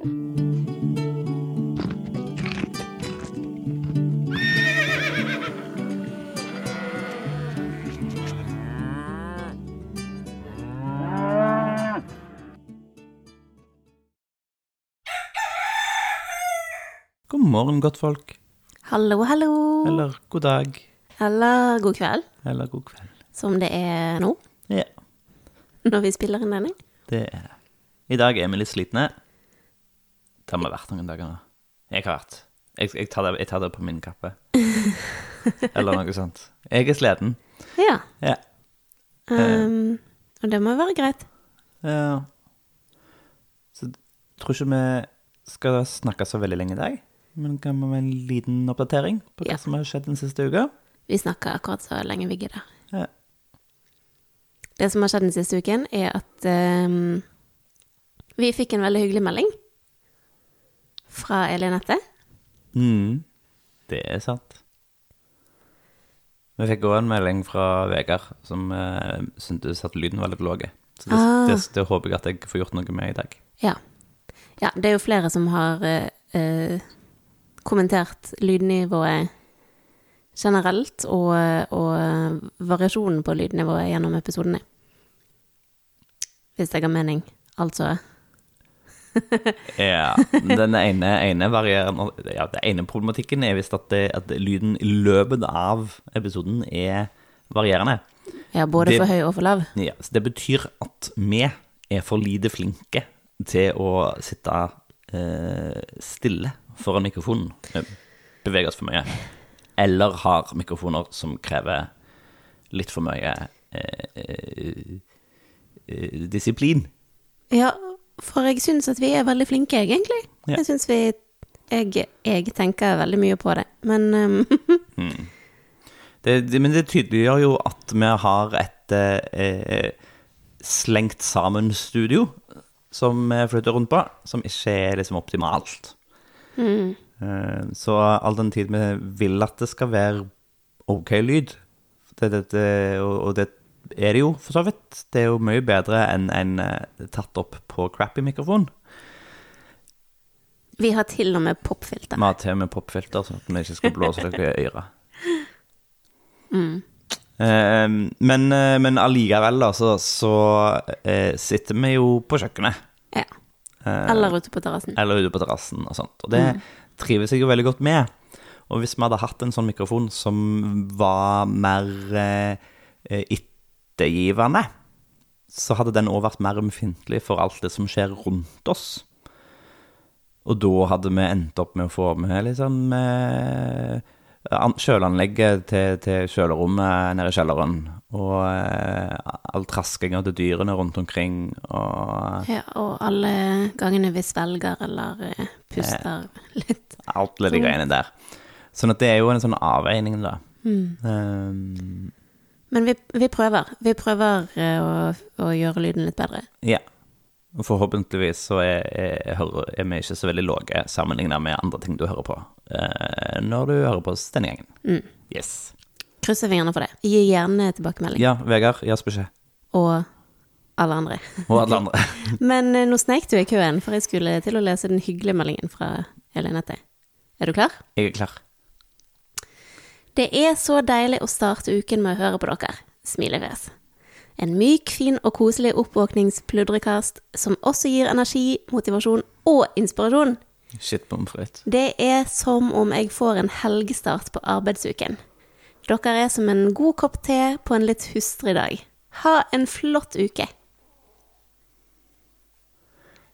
God morgen, godtfolk. Hallo, hallo. Eller god dag. Eller god kveld, Eller god kveld. som det er nå, Ja, når vi spiller inn denne. det er det. I dag er vi litt slitne. Det har vi vært noen dager nå. Jeg har vært. Jeg, jeg, tar det, jeg tar det på min kappe. Eller noe sånt. Jeg er sliten. Ja. Ja. Um, og det må jo være greit. ja. Så tror ikke vi skal snakke så veldig lenge i dag. Men kan vi med en liten oppdatering på hva Ja. som har skjedd den siste uka? Vi snakker akkurat så lenge vi gidder. Ja. Det som har skjedd den siste uken, er at um, vi fikk en veldig hyggelig melding fra Elinette. Mm, det er sant. Vi fikk òg en melding fra Vegard som uh, syntes at lyden var litt lav. Så det, Ah. det, det håper jeg at jeg får gjort noe med i dag. Ja. ja, det er jo flere som har uh, uh, kommentert lydnivået generelt, og, og variasjonen på lydnivået gjennom episodene. Hvis jeg har mening, altså. Ja, Den ene, ene ja, Den ene problematikken er visst at, det- at lyden i løpet av episoden er varierende. Ja, både Det- for høy og for lav. Ja, så Det betyr at vi er for lite flinke til å sitte eh, stille foran mikrofonen. Bevege oss for mye. Eller har mikrofoner som krever litt for mye eh, eh, eh, disiplin. Ja, for jeg syns at vi er veldig flinke, egentlig. Ja. Jeg syns vi jeg, jeg tenker veldig mye på det, men um, Det, det, men det tydeliggjør jo at vi har et eh, slengt sammen studio som vi flytter rundt på, som ikke er liksom optimalt. mm, Eh, Så all den tid vi vil at det skal være ok lyd, det, det, og og det er det jo for så vidt, det er jo mye bedre enn en, eh, tatt opp på crappy mikrofon. Vi har til og med popfilter. Vi har til og med popfilter, sånn at vi ikke skal blåse dere i øret. Mm. Eh, men, eh, men allikevel, da, så, så eh, sitter vi jo på kjøkkenet. Ja. eh, Eller ute på terrassen. eller ute på terrassen og sånt. Og det trives jeg jo veldig godt med. Og hvis vi hadde hatt en sånn mikrofon som var mer eh, eh, så hadde den òg vært mer ømfintlig for alt det som skjer rundt oss. Og da hadde vi endt opp med å få med liksom eh, kjøleanlegget til, til kjølerommet nede i kjelleren. Og eh, all traskinga til dyrene rundt omkring. Og Ja, og alle gangene vi svelger eller eh, puster litt. Alt de greiene der. Sånn at det er jo en sånn avveining, da. Mm. Um, Men vi, vi prøver. Vi prøver eh, å, å gjøre lyden litt bedre. ja. Og forhåpentligvis så er, er, hører- er vi ikke så veldig lave sammenlignet med andre ting du hører på eh, når du hører på oss denne gangen. Mm. Yes. Krysser fingrene for det. Gi gjerne tilbakemelding. Ja, Vegard, oss beskjed. Og alle andre. Og alle andre. Men eh, nå snek du i køen, for jeg skulle til å lese den hyggelige meldingen fra Elinette. Er du klar? Jeg er klar. Det er så deilig å starte uken med å høre på dere. Smilefjes. En myk, fin og koselig oppvåkningspludrekast som også gir energi, motivasjon og inspirasjon. Shit pommes frites. Det er som om jeg får en helgestart på arbeidsuken. Dere er som en god kopp te på en litt hustrig dag. Ha en flott uke.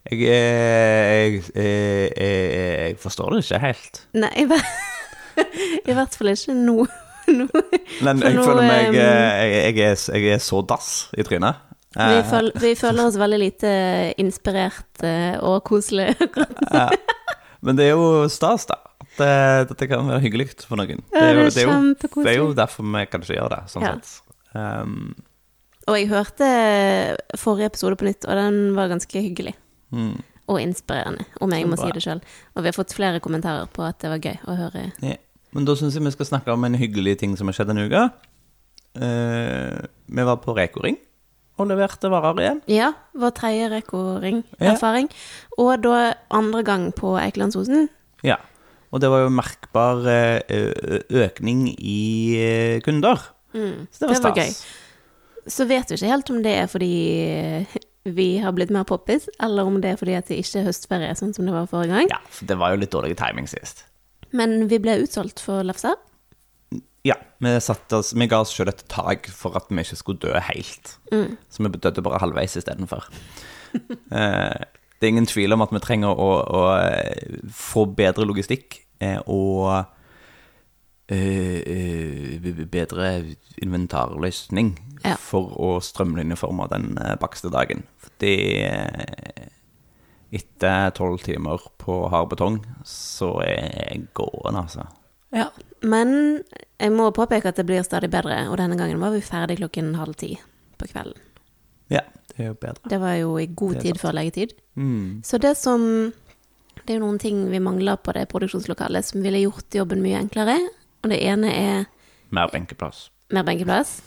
Jeg, jeg, jeg, jeg, forstår det ikke helt. Nei, bare i hvert fall ikke nå. nå. Men jeg nå, føler meg um, jeg, jeg, er, jeg er så dass i trynet. Vi, Eh, føl, vi føler oss veldig lite inspirert eh, og koselige. Ja. Men det er jo stas, da. Eh, dette kan være hyggelig for noen. Ja, det er jo, det, er jo, det er jo derfor vi kanskje gjør det, sånn Ja. sett. Um, Og jeg hørte forrige episode på nytt, og den var ganske hyggelig. mm, Og inspirerende, om jeg må si det sjøl. Og vi har fått flere kommentarer på at det var gøy å høre. ja. Men da syns jeg vi skal snakke om en hyggelig ting som har skjedd denne uka. Eh, vi var på Reko-ring. og leverte varer igjen. Ja, vår tredje Reko-ring-erfaring. Og da andre gang på Eikelandsosen. Ja. Og det var jo merkbar eh, økning i kunder. kunder. Så det var Mm. Det var stas. Så vet vi ikke helt om det er fordi vi har blitt mer poppis, eller om det er fordi at det ikke er høstferie, sånn som det var forrige gang. Ja, for det var jo litt dårlig timing sist. Men vi ble utsolgt for lefser. Ja, vi, oss, vi ga oss sjøl et tak for at vi ikke skulle dø helt. Så vi døde bare halvveis istedenfor. eh, det er ingen tvil om at vi trenger å, å eh, få bedre logistikk eh, og eh, bedre inventarløsning Ja. for å strømlinjeforme den bakste dagen. Fordi eh, etter tolv timer på hard betong, så er jeg gåen, altså. Ja. Men jeg må påpeke at det blir stadig bedre, og denne gangen var vi ferdig klokken halv ti på kvelden. Ja, det er jo bedre. Det var jo i god tid før leggetid. Mm. Så det som Det er jo noen ting vi mangler på det produksjonslokalet som ville gjort jobben mye enklere. Og det ene er Mer benkeplass. mer benkeplass.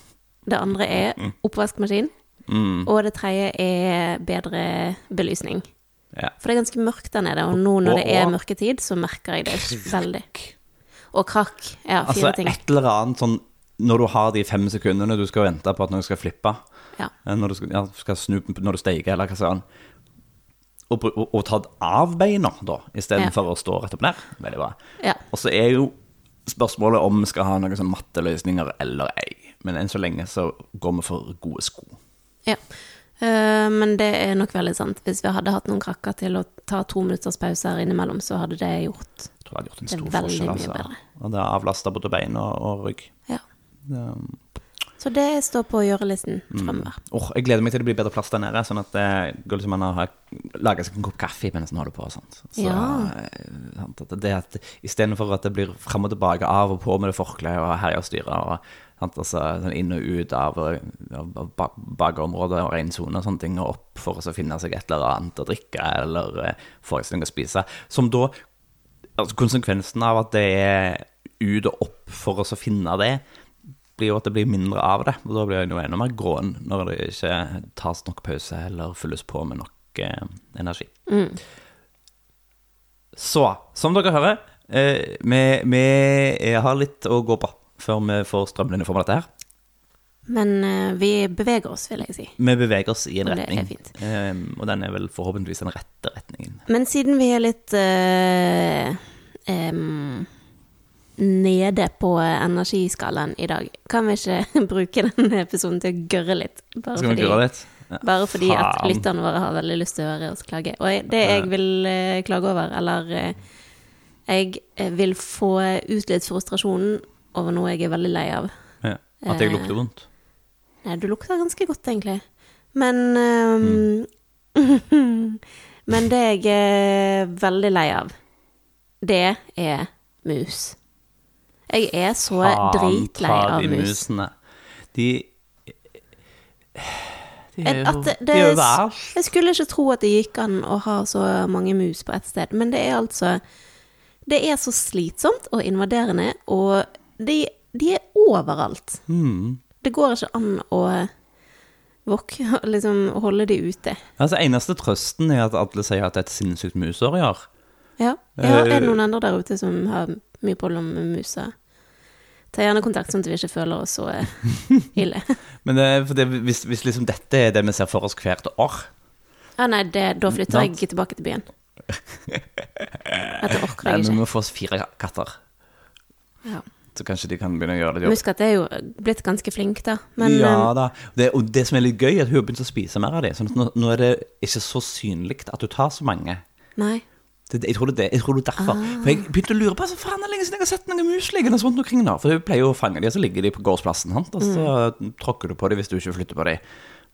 Det andre er oppvaskmaskin. Mm. Og det tredje er bedre belysning. Ja. For det er ganske mørkt der nede, og nå når det er mørketid, så merker jeg det veldig. Og krakk. Ja, fire Altså ting. et eller annet sånn Når du har de fem sekundene du skal vente på at noe skal flippe, Ja. eh, når du skal, ja, skal snu når du steiker, eller hva sånn og, og, og ta av beina, da, istedenfor å stå rett opp ned. Veldig bra. Ja. Og så er jo spørsmålet om vi skal ha noen sånn matteløsninger eller ei. Men enn så lenge så går vi for gode sko. ja. Eh, men det er nok veldig sant. Hvis vi hadde hatt noen krakker til å ta to minutters pauser innimellom, så hadde det gjort det hadde gjort en Det stor forskjell. Altså. bedre. Og det avlasta både bein og, og rygg. Ja. Det, Så det står på gjørelisten Mm. Oh, Åh, jeg gleder meg til det blir bedre plass der nede, sånn at det går liksom an å lage seg en kopp kaffe mens en holder på og sånt. Så, Ja. eh, det at Istedenfor at det blir fram og tilbake, av og på med det forkleet og herje og styre, og altså, sånn inn og ut av, av, bakeområdet og ren sone og sånne ting, og opp for å så finne seg et eller annet å drikke eller eh, få seg noe å spise. Som da altså Konsekvensen av at det er ut og opp for å så finne det, blir jo at det blir mindre av det. Og da blir det jo enda mer gråen når det ikke tas nok pause eller fylles på med nok eh, energi. Så, som dere hører, eh, vi, vi har litt å gå på før vi får strømlinjeform for dette her. Men uh, vi beveger oss, vil jeg si. Vi beveger oss i en Og retning, eh, og den er vel forhåpentligvis den rette retningen. Men siden vi er litt uh, um, nede på energiskalaen i dag, kan vi ikke bruke denne episoden til å gørre litt? Bare Skal vi fordi, litt? Ja, bare fordi at lytterne våre har veldig lyst til å høre oss klage. Og det jeg vil uh, klage over, eller eh, jeg eh, vil få ut litt frustrasjonen over noe jeg er veldig lei av. Ja. At jeg Eh, lukter vondt. Nei, du lukter ganske godt, egentlig. Men ehm, Men det jeg er veldig lei av, det er mus. Jeg er så dritlei ta av mus. musene. De De er De... jo, at det- de er jo verst. Jeg skulle ikke tro at det gikk an å ha så mange mus på ett sted, men det er altså Det er så slitsomt og invaderende, og de, de er overalt. Mm. Det går ikke an å våk, liksom holde de ute. Altså, eneste trøsten er at alle sier at det er et sinnssykt musår i år. Ja. ja. Er Eh, det noen andre der ute som har mye problem med muser? Ta gjerne kontakt, sånn at vi ikke føler oss så eh, ille. Men det, det, hvis, hvis liksom dette er det vi ser for oss hvert år Ja, nei, det, da flytter jeg tilbake til byen. Dette orker Nei, jeg Vi ikke. må få oss fire katter, Ja. Så kanskje de kan begynne å gjøre litt jobb. Muskat er jo blitt ganske flink, da. Men ja eh, da. Det, og det som er litt gøy, er at hun har begynt å spise mer av dem. Sånn nå, nå er det ikke så synlig at du tar så mange. nei. Det, jeg, tror det, er det- jeg tror det er derfor. Ah. For jeg begynte å lure på så faen, det er lenge siden jeg har sett noen mus liggende rundt omkring nå. For hun pleier jo å fange dem, og så ligger de på gårdsplassen. Sant? Og så Mm. tråkker du på dem hvis du ikke flytter på dem.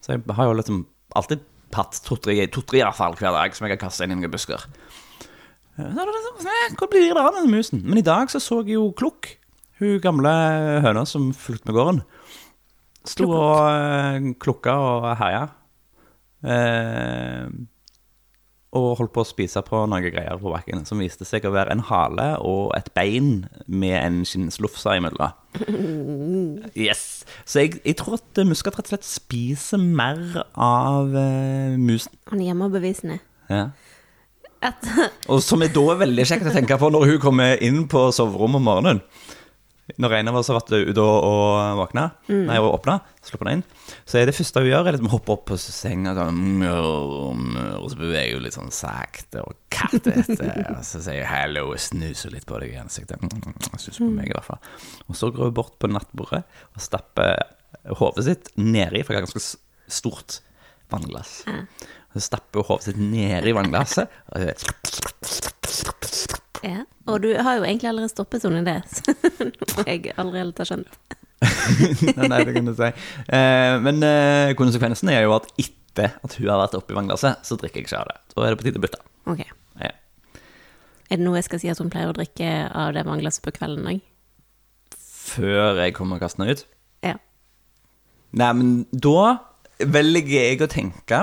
Så jeg har jo liksom alltid hatt to-tre to-tre i hvert fall hver dag som jeg har kastet inn i noen busker. Så er det liksom, «Nei, Hvor blir det av denne musen? Men i dag så så jeg jo Klukk, hun gamle høna som fulgte med gården. Sto og eh, klukka og herja. Eh, og holdt på å spise på noen greier på bakken som viste seg å være en hale og et bein med en skinnslufsa imellom. Yes. Så jeg, jeg tror at muskat rett og slett spiser mer av eh, musen. Han er hjemmebevisende. Ja. At... Og som er da veldig kjekt å tenke på når hun kommer inn på soverommet om morgenen. Når en av oss har vært ute og, våkna, mm. nei, og åpna, slipper den inn, så er det første hun gjør, er liksom hoppe opp på senga sånn, og så beveger hun litt sånn sakte og kattete. Og så sier hun 'hallo' og snuser litt på deg i ansiktet. Snus på meg, i hvert fall. Og så går hun bort på nattbordet og stapper hodet sitt nedi, for jeg har ganske stort vannglass. Så stapper hun hodet sitt nedi vannglasset. Og så, Ja. Og du har jo egentlig allerede stoppet sånn idé, det, noe jeg aldri helt har skjønt. nei, det kan du si. Eh, men eh, konsekvensen er jo at etter at hun har vært oppi vannglasset, så drikker jeg ikke av det. Da er det på tide å bytte. Okay. Ja. Er det noe jeg skal si at hun pleier å drikke av det vannglasset på kvelden òg? Før jeg kommer og kaster den ut. Ja. Nei, men da velger jeg å tenke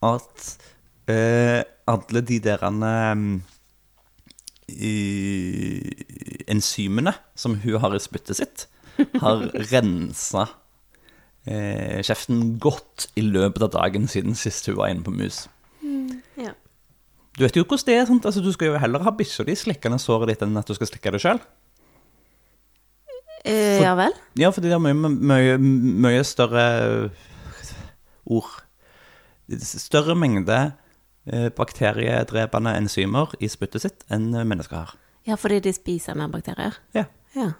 at eh, alle de derene um, i- enzymene som hun har i spyttet sitt, har rensa eh, kjeften godt i løpet av dagen siden sist hun var inne på mus. ja. Du vet jo hvordan det er. Sant? Altså, du skal jo heller ha bikkja di slikkende såret ditt enn at du skal slikke det sjøl. Eh, ja vel? Ja, fordi det er mye, mye, mye større ord. Større mengde bakteriedrepende enzymer i spyttet sitt enn mennesker har. Ja, fordi de spiser mer bakterier? Ja. Ja.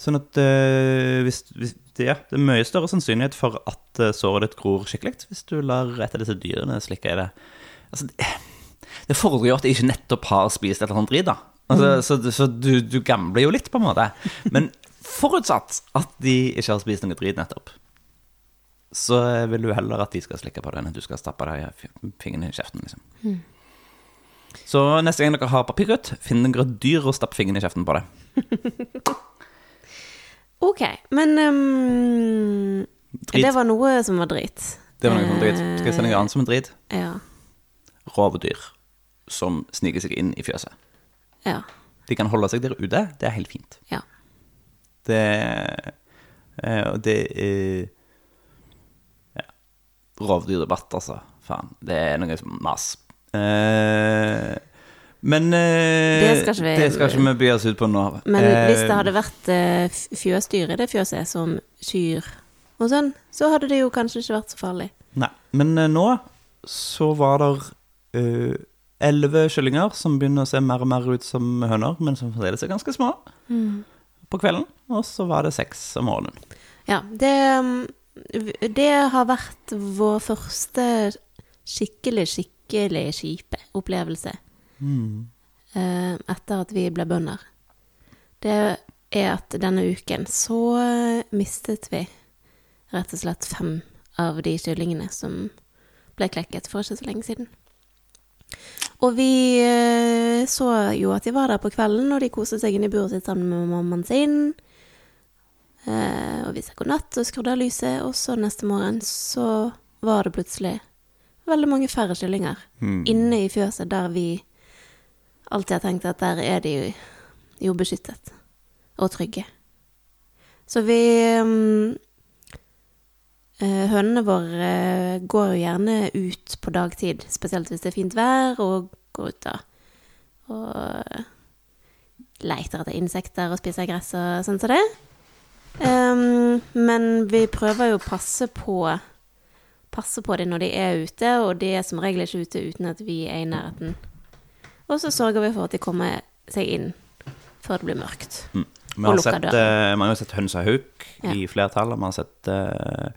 Sånn at øh, hvis, hvis, det, ja, det er mye større sannsynlighet for at eh, såret ditt gror skikkelig hvis du lar et av disse dyrene slikke i det. Altså, det, det fordrer jo at de ikke nettopp har spist et eller annet dritt, da. Altså, Så, så du, du gambler jo litt, på en måte. Men forutsatt at de ikke har spist noe dritt nettopp, så vil du heller at de skal slikke på deg enn at du skal stappe deg fingrene i kjeften, liksom. Så neste gang dere har papirgutt, finn en et dyr og stapp fingeren i kjeften på det. Ok, men um, Det var noe som var drit. Det var noe som var drit. Skal jeg sende noe annet som er drit? Ja. rovdyr som sniker seg inn i fjøset. Ja. De kan holde seg der ute, det er helt fint. Ja. Det eh, det er. Rovdyrdebatt, altså. Faen. Det er noe mas. Eh, men eh, Det skal ikke vi- det skal ikke vi by oss ut på nå. Men Eh, hvis det hadde vært eh, fjøsdyr i det fjøset, som kyr og sånn, så hadde det jo kanskje ikke vært så farlig. Nei. Men eh, nå så var det elleve kyllinger som begynner å se mer og mer ut som høner, men som fremdeles er ganske små, på kvelden. Og så var det seks om morgenen. Ja, det, mm, det har vært vår første skikkelig, skikkelig kjipe opplevelse Mm. etter at vi ble bønder. Det er at denne uken så eh, mistet vi rett og slett fem av de kyllingene som ble klekket for ikke så lenge siden. Og vi eh, så jo at de var der på kvelden, og de koste seg inne i buret sitt sammen med mammaen sin. Eh, og vi sa god natt og skrudde av lyset, og så neste morgen så var det plutselig veldig mange færre kyllinger inne i fjøset der vi alltid har tenkt at der er de jo beskyttet og trygge. Så vi mm, eh, Hønene våre eh, går jo gjerne ut på dagtid, spesielt hvis det er fint vær, og går ut da og leter etter insekter og spiser gress og sånn som det. Ehm, men vi prøver jo å passe på Passe på dem når de er ute, og de er som regel ikke ute uten at vi er i nærheten. Og så sørger vi for at de kommer seg inn før det blir mørkt. Vi Og lukker sett, døren. man vi har jo sett høns og hauk Ja. i flertall. Man har sett uh,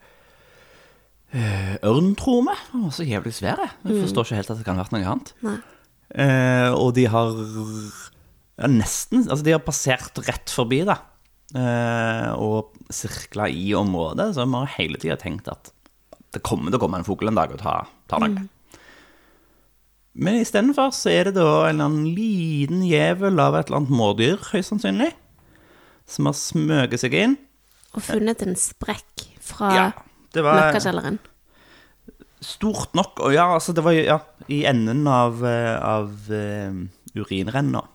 eh, ørn, tror vi. Den var så jævlig svære. Jeg forstår ikke helt at det kan ha vært noe annet. Eh, og de har ja, nesten Altså, de har passert rett forbi, da. Eh, og sirkla i området. Så vi har hele tida tenkt at det kommer til å komme en fugl en dag og ta, ta noe. Men istedenfor så er det da en eller annen liten jævel av et eller annet mårdyr, høyst sannsynlig, som har smøget seg inn. Og funnet en sprekk fra Ja, møkkakjelleren. stort nok. Og ja, altså, det var ja, i enden av, eh, av uh, urinrenna.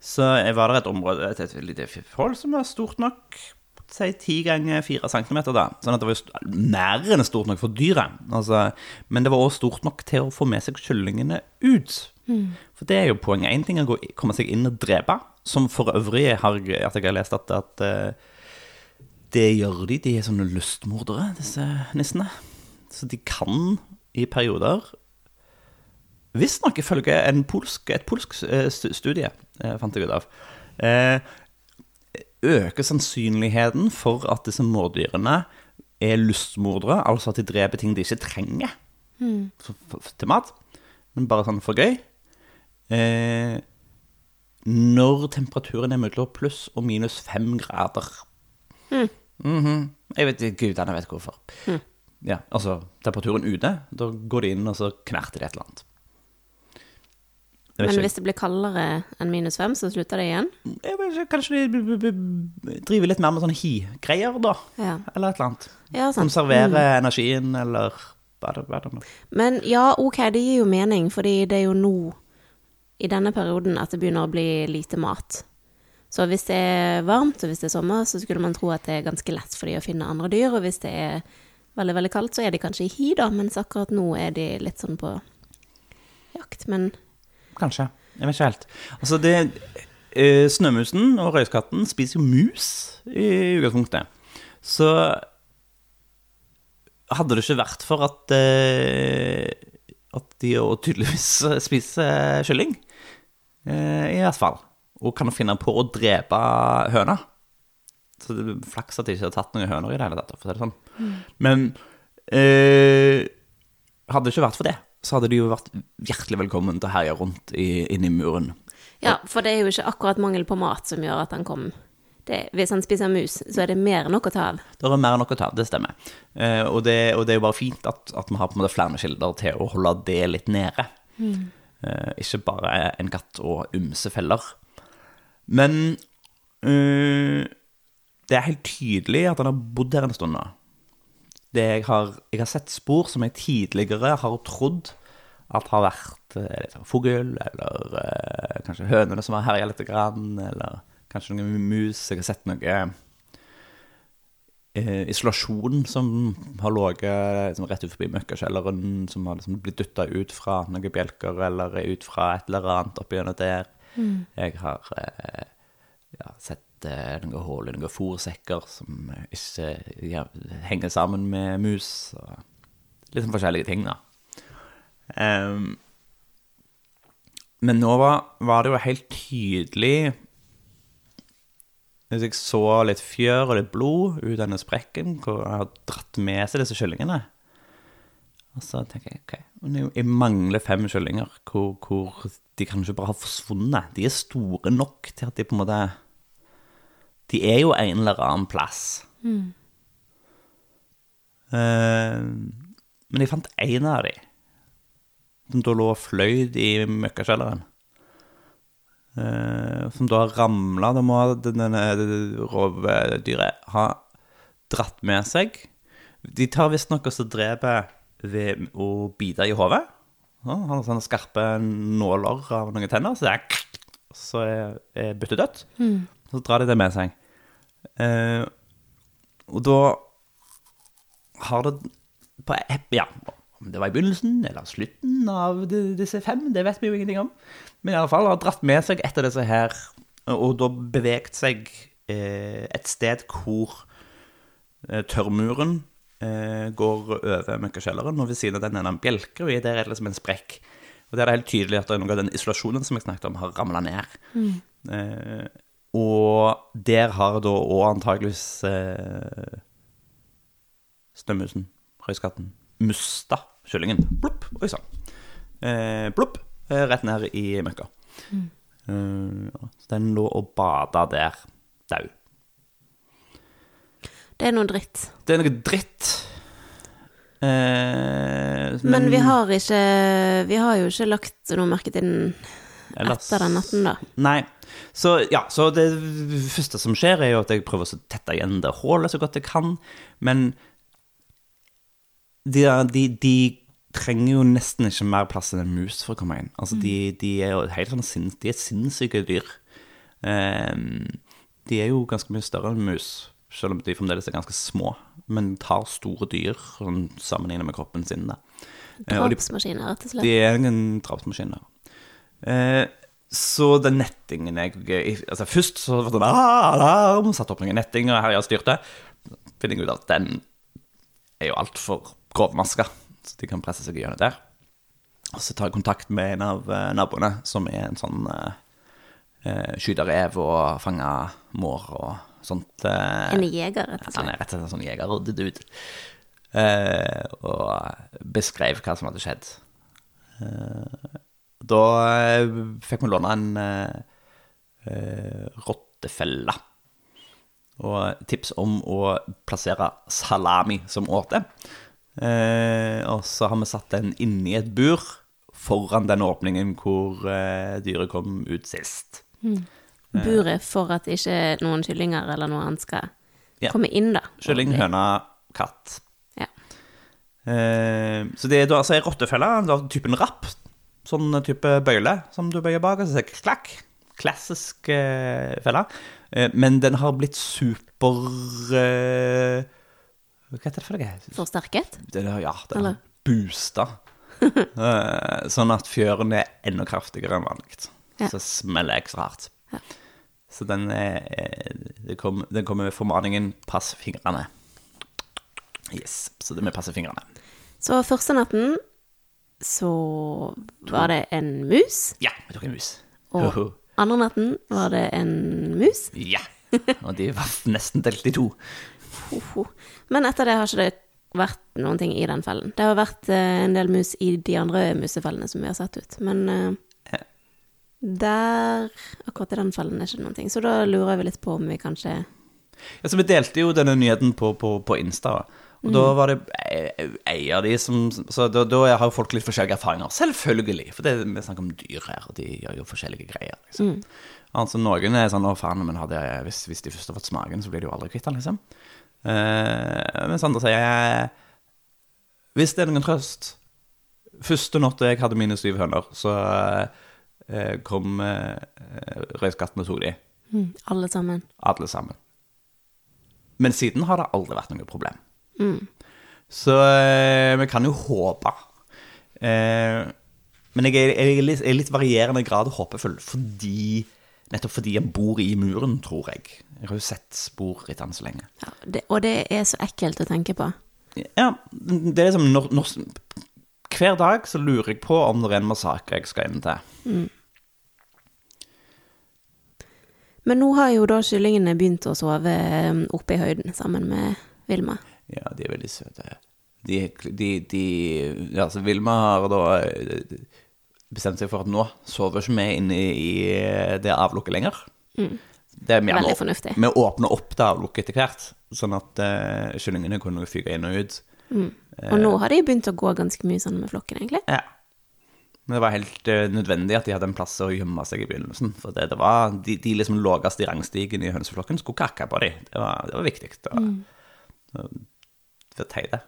Så var det et område, et, et lite forhold som var stort nok si ti ganger fire centimeter, da. Sånn at det var enn stort nok for dyret. Altså, men det var også stort nok til å få med seg kyllingene ut. For det er jo poenget. Én ting er å komme seg inn og drepe, som for øvrig har at jeg har lest at, at eh, det gjør de. De er sånne lystmordere, disse nissene. Så de kan i perioder Visstnok ifølge en polsk, et polsk eh, studie, eh, fant jeg ut av, eh, øker sannsynligheten for at disse mårdyrene er lystmordere, altså at de dreper ting de ikke trenger for, til mat, men bare sånn for gøy. Eh, når temperaturen er mellom pluss og minus fem grader. Mhm. Jeg vet gudene vet hvorfor. Ja, altså temperaturen ute, da går de inn og så knerter de et eller annet. Men hvis det blir kaldere enn minus fem, så slutter det igjen? Jeg vet ikke, Kanskje de driver litt mer med sånne hi-greier, da? Ja. Eller et eller annet. Ja, sant. Konservere energien, eller er det, er? Men ja, ok, det gir jo mening, fordi det er jo nå, i denne perioden, at det begynner å bli lite mat. Så hvis det er varmt, og hvis det er sommer, så skulle man tro at det er ganske lett for de å finne andre dyr, og hvis det er veldig, veldig kaldt, så er de kanskje i hi, da, mens akkurat nå er de litt sånn på jakt. Men Kanskje. Jeg vet ikke helt. Altså, det eh, Snømusen og røyskatten spiser jo mus i utgangspunktet. Så hadde det ikke vært for at eh, at de jo tydeligvis spiser kylling, eh, i hvert fall, og kan finne på å drepe høna Så det er flaks at de ikke har tatt noen høner i det hele tatt, for å si det sånn. Men eh, hadde det ikke vært for det, så hadde de jo vært hjertelig velkommen til å herje rundt i, inni muren. ja, for det er jo ikke akkurat mangel på mat som gjør at han kom. Det, hvis han spiser mus, så er det mer enn nok å ta av. Det er mer enn nok å ta, av, det stemmer. Eh, og, det, og det er jo bare fint at, at vi har på en måte flere kilder til å holde det litt nede. Eh, ikke bare en katt og ymse feller. Men eh, det er helt tydelig at han har bodd her en stund nå. Det jeg, har, jeg har sett spor som jeg tidligere har trodd at har vært liksom, sånn fugl, eller eh, kanskje hønene som har herja litt, grann, eller kanskje noen mus. Jeg har sett noe eh, isolasjon som har ligget liksom, rett ut forbi møkkakjelleren, som har liksom, blitt dytta ut fra noen bjelker eller ut fra et eller annet oppi gjennom der. Jeg har eh, ja, sett eh, noen hull i noen fôrsekker som ikke ja, henger sammen med mus. Og litt sånn forskjellige ting, da. Ehm, men nå var, var det jo helt tydelig Hvis jeg så litt fjør og litt blod ut av denne sprekken, hvor jeg har dratt med seg disse kyllingene Og så tenker jeg ok, jeg, mangler fem kyllinger hvor, hvor de kanskje bare har forsvunnet. De er store nok til at de på en måte De er jo en eller annen plass. Eh, men jeg fant én av de som da lå og fløyd i møkkakjelleren. Eh, som da har ramla. Da må denne rovdyret ha dratt med seg. De tar visstnok og dreper ved å bite i hodet. Han har sånne skarpe nåler av noen tenner, så det er så er, er byttet dødt. Så drar de det med seg. Eh, og da har det på, Ja, om det var i begynnelsen eller slutten av disse fem, det vet vi jo ingenting om. Men i alle fall har dratt med seg et av disse her, og da beveget seg eh, et sted hvor eh, tørrmuren eh, går over møkkakjelleren, og ved siden av den er det en bjelke, og der er det liksom en sprekk. Og der er det helt tydelig at er noe av den isolasjonen som jeg snakket om, har ramla ned. Eh, og der har da òg antageligvis eh, snømusen, røyskatten, musta kyllingen. Plopp, oi sann. Eh, plopp, eh, rett ned i møkka. Eh, så den lå og bada der, dau. Det er noe dritt. Det er noe dritt. Eh, Men vi har ikke Vi har jo ikke lagt noe merke til den ellers- etter den natten, da. Nei. Så ja, så det første som skjer, er jo at jeg prøver å tette igjen det hullet så godt jeg kan. Men de, de, de trenger jo nesten ikke mer plass enn en mus for å komme inn. Altså, de, de er jo helt sånn sin, de er sinnssyke dyr. Um, de er jo ganske mye større enn mus. selv om de fremdeles er ganske små. Men tar store dyr sånn, sammenlignet med kroppen sin. Da. Eh, Drapsmaskiner, rett og slett. de er en drapsmaskin. Eh, så den nettingen jeg altså Først så var det sånn ah, alarm, satte opp noen nettinger og herja og styrte. Finner jeg ut at den er jo altfor grovmaska, så de kan presse seg gjennom der. Og så tar jeg kontakt med en av eh, naboene, som er en sånn eh, skyter rev og fanger mår og sånt. Eh, En jeger, rett og han slett. er rett og slett en sånn jeger-dude. Eh, og beskrev hva som hadde skjedd. Eh, da eh, fikk vi låne en eh, eh, rottefelle. Og tips om å plassere salami som åte. Eh, og så har vi satt den inni et bur foran den åpningen hvor eh, dyret kom ut sist. Buret for at ikke noen kyllinger eller noe annet skal Ja. komme inn, da. Kylling, høne, katt. Ja. Eh, så det er da altså ei rottefelle, av typen rapp. Sånn type bøyle som du bøyer bak, og så det klakk. Klassisk eh, felle. Eh, men den har blitt super eh, Hva heter det for noe? Forsterket? Det, ja, det Eller? har boosta. Eh, sånn at fjøren er enda kraftigere enn vanlig. Ja. Så smeller jeg ekstra hardt. Ja. Så den, er, eh, kom, den kommer med formaningen 'pass fingrene'. Yes, så det med 'passe fingrene'. Så første natten så var det en mus, Ja, vi tok en mus. og andre natten var det en mus. Ja. Og de var nesten delt i to. Men etter det har ikke det vært noen ting i den fellen. Det har vært eh, en del mus i de andre musefellene som vi har sett ut, men eh, der, akkurat i den fellen er ikke noen ting. Så da lurer vi litt på om vi kanskje Ja, så Vi delte jo denne nyheten på, på, på Insta. Og da var det ei- ei av de som Så da, da har jo folk litt forskjellige erfaringer. Selvfølgelig. For det, vi snakker om dyr her, og de gjør jo forskjellige greier. liksom. Altså Noen er sånn 'Å, faen, men hadde hvis, hvis de først har fått smaken, så blir de jo aldri kvitt den', liksom. Eh, mens andre sier Hvis det er noen trøst Første natta jeg hadde mine syv høner, så eh, kom eh, røyskatten og tok de. mm, Alle sammen. Alle sammen. Men siden har det aldri vært noe problem. Mm. Så eh, vi kan jo håpe. Eh, men jeg er, jeg er litt, jeg er litt varierende grad håpefull, fordi, nettopp fordi han bor i muren, tror jeg. Jeg har jo sett spor etter han så lenge. Ja, det, og det er så ekkelt å tenke på. Ja, det er liksom når, når, Hver dag så lurer jeg på om det er en massakre jeg skal inn til. Men nå har jo da kyllingene begynt å sove eh, oppe i høyden sammen med Vilma. Ja, de er veldig søte. De, de, de Ja, altså, Vilma har da eh, bestemt seg for at nå sover ikke vi inne i, det avlukket lenger. Det er, mer, Veldig fornuftig. Vi åpner opp det avlukket etter hvert, sånn at uh, kyllingene kunne fyke inn og ut. Og nå har de begynt å gå ganske mye sammen med flokken, egentlig. Ja. Men det var helt uh, nødvendig at de hadde en plass å gjemme seg i begynnelsen. For det, det var de, de liksom laveste i rangstigen i hønseflokken skulle kakke på dem. Det var, det var viktig. Det var, var, det var teite.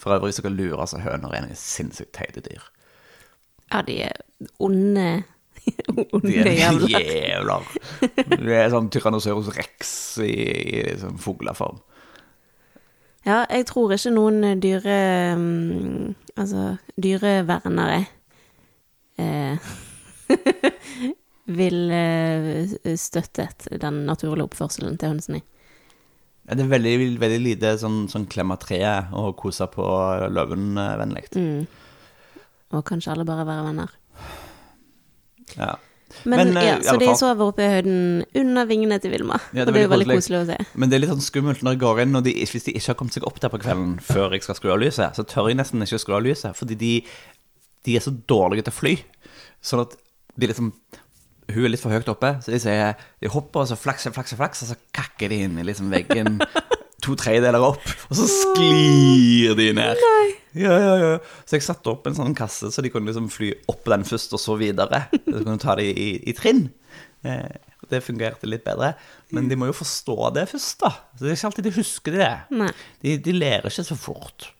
For øvrig hvis dere lurer, så høner er noen sinnssykt teite dyr. Ja, de er onde Onde De er jævler. jævler. Det er sånn Tyrannosaurus rex i, i sånn fugleform. Ja, jeg tror ikke noen dyre... mm, Altså, dyrevernere eh, vil eh, støttet den naturlige oppførselen til hønsene. Ja, det er veldig, veldig lite sånn, sånn klemme treet og kose på løven-vennlig. Mm. Og kanskje alle bare være venner. Ja. Men, Men, eh, ja, Så de sover oppe i høyden under vingene til Vilma. Ja, og det er jo veldig koselig å se. Men det er litt sånn skummelt når jeg går inn, og de, hvis de ikke har kommet seg opp der på kvelden før jeg skal skru av lyset, så tør jeg nesten ikke å skru av lyset, fordi de, de er så dårlige til å fly. Sånn at de liksom Hun er litt for høyt oppe, så de sier De hopper, og så flakser, flakser, flakser, og så kakker de inn i liksom veggen to tredjedeler opp, og så sklir de ned. Ja, ja, ja. Så jeg satte opp en sånn kasse, så de kunne liksom fly opp den først, og så videre. Så kunne ta det i, i trinn. Eh, det fungerte litt bedre. Men de må jo forstå det først, da. Så det er ikke alltid de husker det. De, de lærer ikke så fort.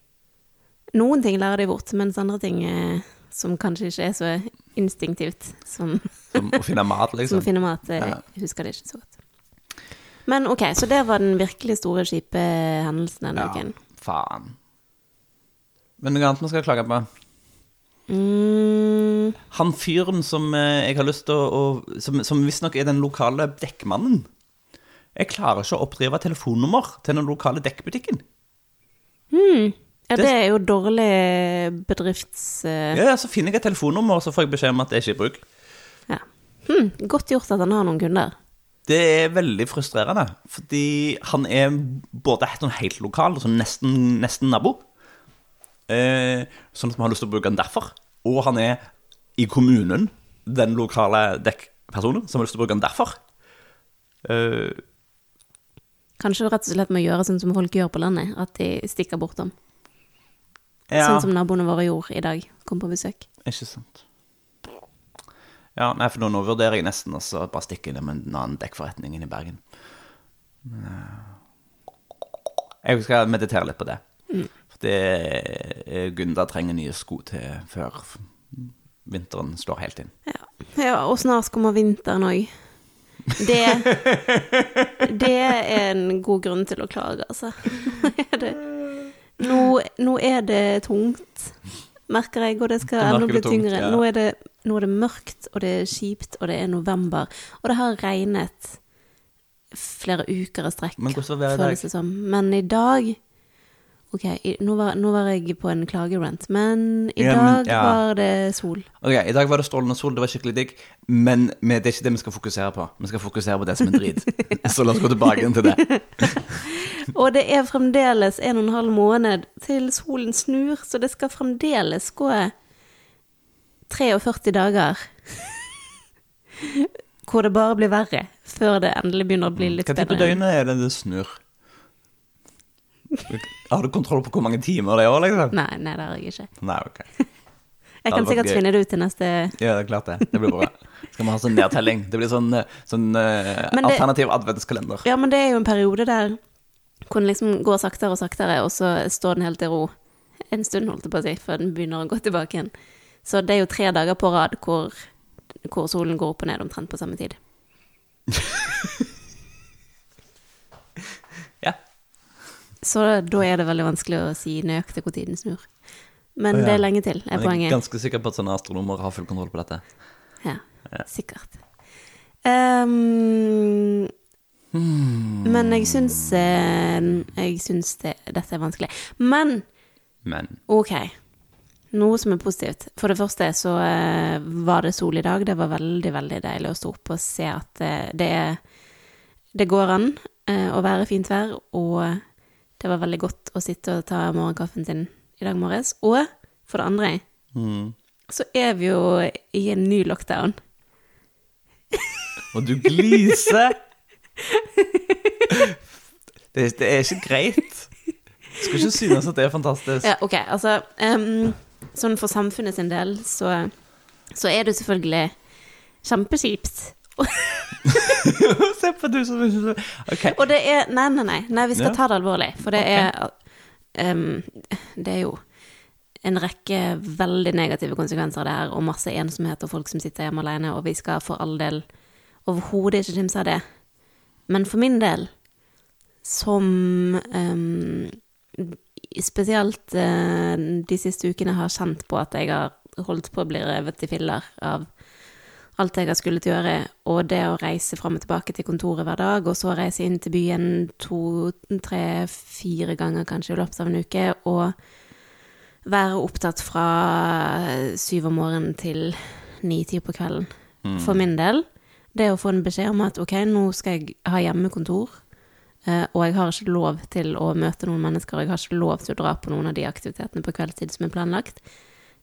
Noen ting lærer de bort, mens andre ting eh, som kanskje ikke er så instinktivt som, Som å finne mat, liksom. som liksom. å finne mat, Jeg Ja. husker det ikke så godt. Men ok, så det var den virkelig store, kjipe hendelsen denne Ja, uken. faen. Men noe annet vi skal klage på? Mm, Han fyren som eh, jeg har lyst til å, å Som, som visstnok er den lokale dekkmannen. Jeg klarer ikke å oppdrive telefonnummer til den lokale dekkbutikken. Ja, Det- er jo dårlig bedrifts... eh, Ja, Så finner jeg et telefonnummer, og så får jeg beskjed om at det er ikke i bruk. ja. Hm, godt gjort at han har noen kunder. Det er veldig frustrerende, fordi han er både sånn helt lokal, sånn nesten, nesten nabo, eh, sånn at vi har lyst til å bruke den derfor, og han er i kommunen, den lokale dekkpersonen, som har lyst til å bruke den derfor. Eh, Kanskje rett og slett med å gjøre sånn som folk gjør på landet, at de stikker bortom. Ja, Sånn som naboene våre gjorde i dag, kom på besøk. ikke sant. Ja, nei, for nå, nå vurderer jeg nesten å bare stikke innom en annen dekkforretning inne i Bergen. Eh, Jeg skal meditere litt på det. For det eh, Gunda trenger nye sko til før vinteren slår helt inn. Ja, ja og snart kommer vinteren òg. Det, det er en god grunn til å klage, altså. Det, nå, nå er det tungt, merker jeg, og det skal enda bli tyngre. ja. Nå, er det, nå er det mørkt, og det er kjipt, og det er november. Og det har regnet flere uker i strekk, føles det som. Men i dag Ok, i, nå, var, nå var jeg på en klagerant, men i Ja, men- dag ja. var det sol. Ok, I dag var det strålende sol, det var skikkelig digg, men det er ikke det vi skal fokusere på. Vi skal fokusere på det som er drit. Så la oss gå tilbake inn til det. Og det er fremdeles en og en halv måned til solen snur, så det skal fremdeles gå 43 dager. Hvor det bare blir verre, før det endelig begynner å bli litt Hva tid på bedre. døgnet er det det snur? Har du kontroll på hvor mange timer det er òg, liksom? Nei, nei, det har jeg ikke. Nei, ok. Jeg kan sikkert gøy. finne det ut til neste Ja, det er klart det. Det blir bra. Skal vi ha sånn nedtelling? Det blir sånn, eh, sånn uh, alternativ adventskalender. Ja, men det er jo en periode der hvor den liksom går saktere og saktere, og så står den helt i ro en stund, holdt jeg på å si, før den begynner å gå tilbake igjen. Så det er jo tre dager på rad hvor, hvor solen går opp og ned omtrent på samme tid. Så da er det veldig vanskelig å si nøyaktig hvor tiden snur. Men Å, ja. det er lenge til, er Men jeg er ganske sikker på at sånne astronomer har full kontroll på dette. Ja, Ja. sikkert. Ehm, Men jeg syns eh, Jeg syns det, dette er vanskelig. Men Men ok, noe som er positivt. For det første så eh, var det sol i dag. Det var veldig, veldig deilig å stå opp og se at eh, det, det går an å være fint vær. Og det var veldig godt å sitte og ta morgenkaffen sin i dag morges. Og for det andre mm. så er vi jo i en ny lockdown. Og du gliser! Det, det er ikke greit. Du skal ikke synes at det er fantastisk. Ja, ok, altså um, Sånn for samfunnet sin del så, så er det selvfølgelig kjempekjipt. Du som okay. Og det er Nei, nei, nei, nei vi skal Ja. ta det alvorlig. For det okay. er um, Det er jo en rekke veldig negative konsekvenser av det her, og masse ensomhet og folk som sitter hjemme alene, og vi skal for all del overhodet ikke kimse av det. Men for min del, som um, spesielt uh, de siste ukene har kjent på at jeg har holdt på å bli revet i filler av alt jeg har skullet gjøre, og det å reise fram og tilbake til kontoret hver dag, og så reise inn til byen to, tre, fire ganger kanskje i løpet av en uke, og være opptatt fra syv om morgenen til ni-ti på kvelden. For min del, det å få en beskjed om at ok, nå skal jeg ha hjemmekontor, eh, og jeg har ikke lov til å møte noen mennesker, og jeg har ikke lov til å dra på noen av de aktivitetene på kveldstid som er planlagt,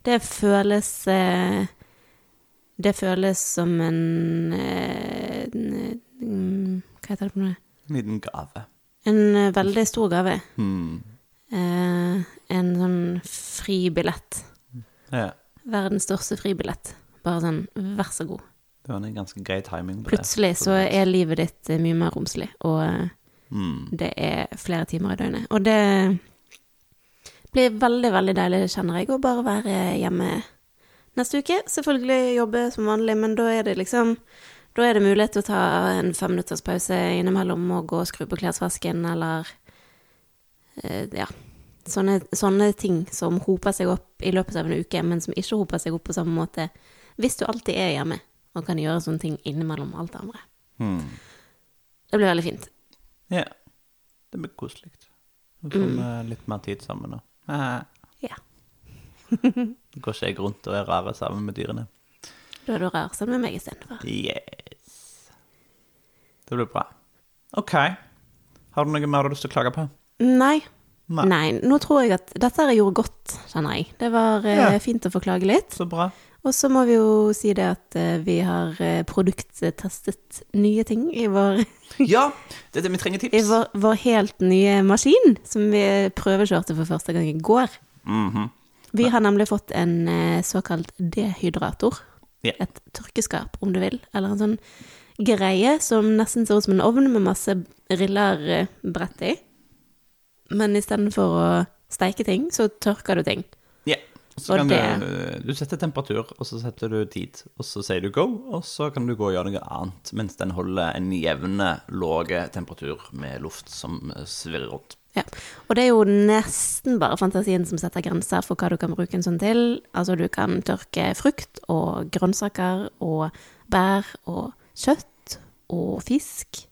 det føles eh, Det føles som en, en, en mm, Hva heter det på noe? En liten gave. En eh, veldig stor gave. Mm. Eh, en sånn fribillett. Ja. Verdens største fribillett. Bare sånn, vær så god. Det var en ganske grei timing på det. Plutselig så er livet ditt eh, mye mer romslig, og eh, Hmm. det er flere timer i døgnet. Og det blir veldig, veldig deilig, kjenner jeg, å bare være hjemme neste uke. Selvfølgelig jobbe som vanlig, men da er det liksom Da er det mulighet til å ta en femminutters pause innimellom og gå og skru på klesvasken eller eh, ja. Sånne, sånne ting som hoper seg opp i løpet av en uke, men som ikke hoper seg opp på samme måte hvis du alltid er hjemme og kan gjøre sånne ting innimellom alt det andre. Hmm. Det blir veldig fint. Ja. Det blir koselig. Nå får vi litt mer tid sammen nå. Ja. Går ikke jeg rundt og er rar sammen med dyrene? Da er du rar sammen med meg istedenfor. Yes. Det blir bra. OK. Har du noe mer du har lyst til å klage på? Nei. Nei. Nei. Nå tror jeg at dette her gjorde godt, kjenner jeg. Det var eh, Ja. fint å få klage litt. Så bra. Og så må vi jo si det at eh, vi har eh, produkttestet nye ting i vår, Ja, det er det vi trenger i vår, vår helt nye maskin, som vi prøvekjørte for første gang i går. Mhm. Vi har nemlig fått en eh, såkalt dehydrator. Ja. Et tørkeskap, om du vil. Eller en sånn greie som nesten ser ut som en ovn med masse riller brett bredt i. Men istedenfor å steike ting, så tørker du ting. Så kan du, du setter temperatur, og så setter du tid, og så sier du go, og så kan du gå og gjøre noe annet mens den holder en jevne, låge temperatur med luft som eh, svirrer rundt. Ja. Og det er jo nesten bare fantasien som setter grenser for hva du kan bruke en sånn til. Altså du kan tørke frukt og grønnsaker og bær og kjøtt og fisk.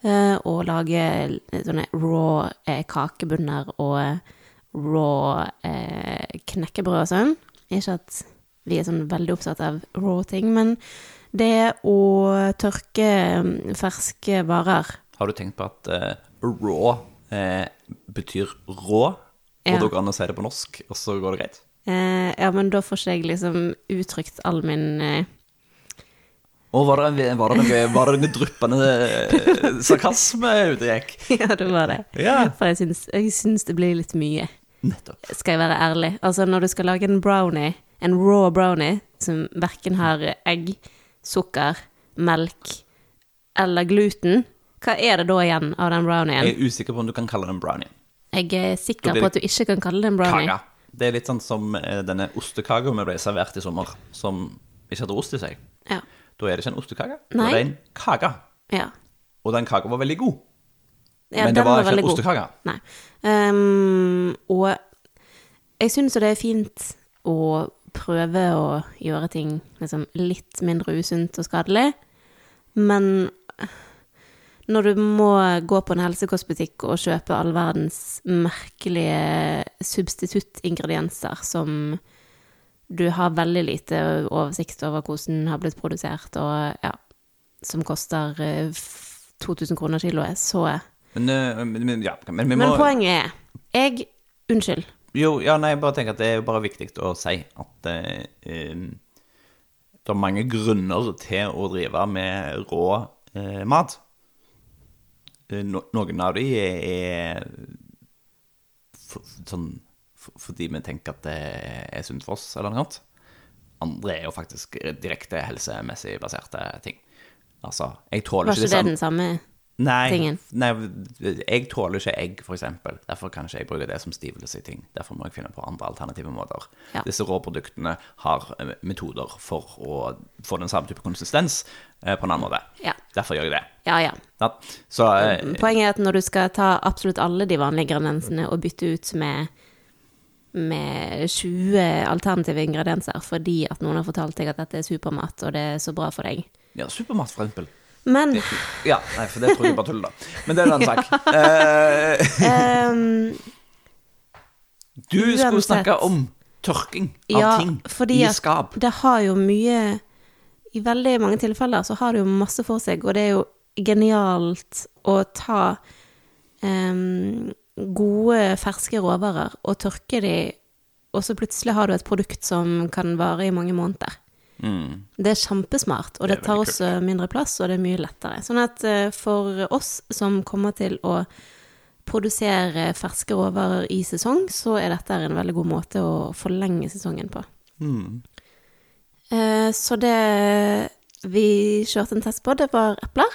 eh, Og lage sånne raw eh, kakebunner og raw eh, knekkebrød og sånn. Ikke at vi er sånn veldig opptatt av raw ting, men det å tørke mm, ferske varer Har du tenkt på at eh, raw eh, betyr rå, og Ja. det går an å si det på norsk, og så går det greit? Eh, ja, men da får ikke jeg liksom uttrykt all min eh, Og var det, var det noe, var det noe dryppende eh, sarkasme ute gikk? Ja, det var det. Ja. For jeg syns, jeg syns det blir litt mye, Nettopp. skal jeg være ærlig. Altså, når du skal lage en brownie, en raw brownie, som verken har egg, sukker, melk eller gluten, hva er det da igjen av den brownien? Jeg er usikker på om du kan kalle det en brownie. Jeg er sikker på at du ikke kan kalle det en brownie. Kaga. Det er litt sånn som eh, denne ostekaka vi ble servert i sommer, som ikke hadde ost i seg. Ja. Da er det ikke en ostekake, da er det en kake. ja. Og den kaka var veldig god. Ja, Men det var, ikke veldig ostekake. Nei. Um, og jeg syns jo det er fint å prøve å gjøre ting liksom litt mindre usunt og skadelig, men når du må gå på en helsekostbutikk og kjøpe all verdens merkelige substituttingredienser som du har veldig lite oversikt over hvordan har blitt produsert, og ja, som koster eh, 2000 kroner kiloet, så Men, eh, men, men, ja, men må men poenget er Jeg Unnskyld. Jo, ja, nei, jeg bare tenker at det er bare viktig å si at eh, det er mange grunner til å drive med rå eh, mat. Eh, no, noen av de er, er for, sånn for, fordi vi tenker at det er sunt for oss, eller noe annet. Andre er jo faktisk direkte helsemessig baserte ting. Altså, jeg tåler Var ikke ikke det den samme Nei, tingen? nei, jeg tåler ikke egg, eksempel. Derfor kan ikke jeg bruke det som stivelse i ting. Derfor må jeg finne på andre alternative måter. Ja. Disse råproduktene har eh, metoder for å få den samme type konsistens eh, på en annen måte. Ja. Derfor gjør jeg det. Ja, ja. Ja. Så eh, Poenget er at når du skal ta absolutt alle de vanlige ingrediensene og bytte ut med med 20 alternative ingredienser fordi at noen har fortalt deg at dette er supermat, og det er så bra for deg. ja, supermat, for eksempel. Men Ja, nei, for det tror jeg bare tull, da. Men det er en annen sak. Eh, ehm, du skulle snakke om tørking av ja, ting fordi i at skap. det har jo mye I veldig mange tilfeller så har det jo masse for seg, og det er jo genialt å ta um, gode, ferske råvarer og tørke de, og så plutselig har du et produkt som kan vare i mange måneder. Mm. Det er kjempesmart, og Det det, tar også mindre plass, og det er mye lettere. Sånn at eh, for oss som kommer til å produsere ferske råvarer i sesong, så er dette en veldig god måte å forlenge sesongen på. Mm. Eh, Så det vi kjørte en test på, det var epler.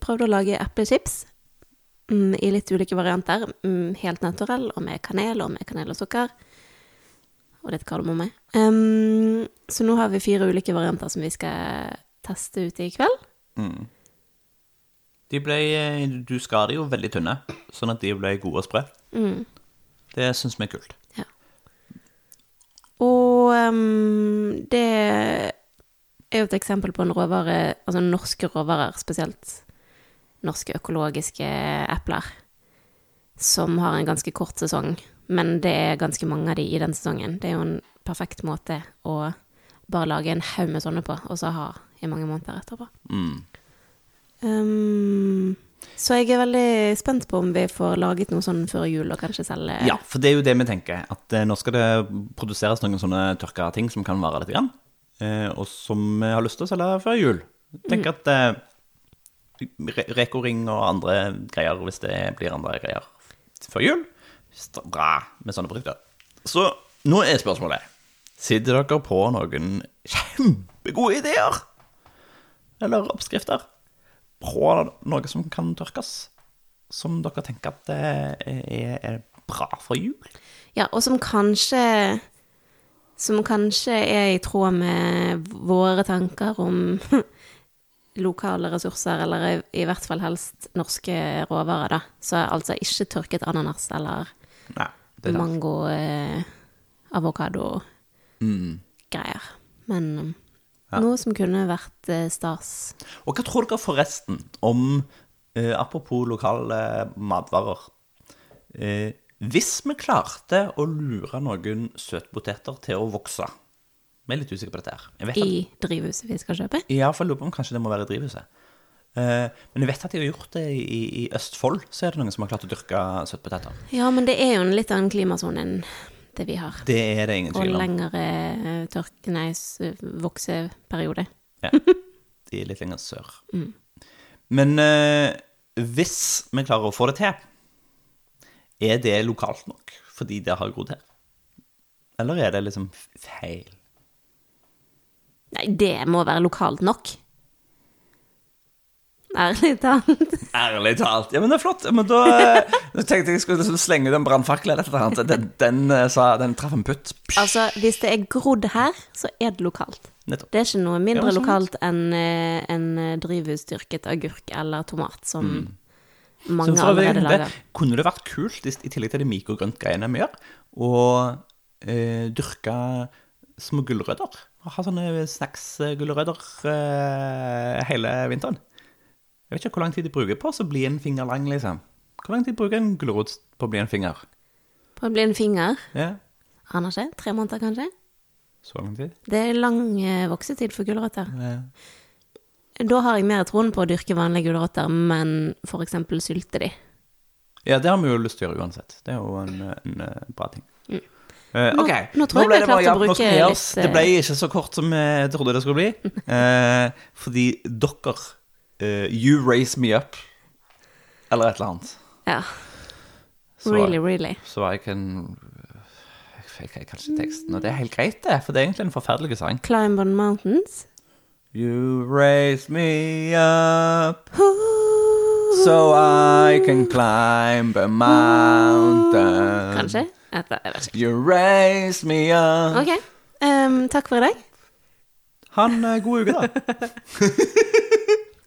Prøvde å lage eplechips mm, i litt ulike varianter. Mm, helt naturell, og med kanel, og med kanel og sukker. Og litt kardemomme. Um, så nå har vi fire ulike varianter som vi skal teste ut i kveld. De ble, du skar de jo veldig tynne, sånn at de ble gode og sprø. Det syns vi er kult. Ja. Og um, det er jo et eksempel på en råvare, altså norske råvarer, spesielt norske økologiske epler, som har en ganske kort sesong, men det er ganske mange av de i den sesongen. Det er jo en perfekt måte å bare lage en haug med sånne på, og så ha i mange måneder etterpå. Mm. Um, så jeg er veldig spent på om vi får laget noe sånn før jul, og kanskje selge Ja, for det er jo det vi tenker. At eh, nå skal det produseres noen sånne tørka ting som kan vare litt, grann, eh, og som vi har lyst til å selge før jul. Tenk at eh, Re- Reko-ring og andre greier, hvis det blir andre greier før jul, bra med sånne produkter. Så nå er spørsmålet Sitter dere på noen kjempegode ideer? Eller oppskrifter? På noe som kan tørkes? Som dere tenker at er, er bra for jul? Ja, og som kanskje Som kanskje er i tråd med våre tanker om lokale ressurser, eller i, i hvert fall helst norske råvarer, da. Så altså ikke tørket ananas eller Nei, det er mango, eh, avokado, Mm. Men ja. noe som kunne vært eh, stas. Og hva tror dere forresten om eh, Apropos lokale matvarer. Eh, hvis vi klarte å lure noen søtpoteter til å vokse Vi er litt usikre på dette her. I drivhuset vi skal kjøpe. ja, for jeg lurer på om kanskje det må være i drivhuset. Eh, men jeg vet at de har gjort det i, i Østfold. Så er det noen som har klart å dyrke søtpoteter. Ja, men det er jo en litt annen klimasone enn det vi har. Det er det ingen tvil om. lengre eh, tørk... Nei, vokseperiode. Ja, de er litt lenger sør. Men eh, hvis vi klarer å få det til, er det lokalt nok fordi det har grodd her? Eller er det liksom feil? Nei, det må være lokalt nok. Ærlig talt. Ærlig talt. Ja, men det er flott. Men da, eh, da tenkte jeg jeg skulle liksom slenge ut en brannfakkel eller et eller annet. Den, den, eh, den traff en putt. Psh, Altså, hvis det er grodd her, så er det lokalt. Nettopp. Det er ikke noe Ja, mindre sånn. lokalt enn eh, en eh, drivhusdyrket agurk eller tomat, som mange Så for øvrig, det, lager. kunne det vært kult, i, i tillegg til de mikrogrøntgreiene vi gjør, å eh, dyrke små gulrøtter? Ha sånne snacksgulrøtter eh, hele vinteren? Jeg vet ikke hvor lang tid de bruker på å bli en finger lang, liksom. Hvor lang tid bruker en gulrot på å bli en finger? På å bli en finger. Ja, Aner ikke. Tre måneder, kanskje. så lang tid? Det er lang eh, voksetid for gulrøtter. Ja. Da har jeg mer troen på å dyrke vanlige gulrøtter, men eksempel sylte de. Ja, det har vi jo lyst til å gjøre uansett. Det er jo en, en, eh, bra ting. Mm. Uh, ok, nå tror jeg ble vi det har bare klart ja, nå skal vi oss. Det ble ikke så kort som jeg trodde det skulle bli. uh, fordi dere eh, You raise me up. Eller et eller annet. Ja. Så, Really, really. så jeg kan jeg, kan ikke teksten, og det er helt greit, det. For det er egentlig en forferdelig sang. Climb on mountains. You raise me up so I can climb a mountain. Kanskje? Jeg vet ikke. You raise me up Ok. Um, takk for i dag. Ha en eh, god uke, da.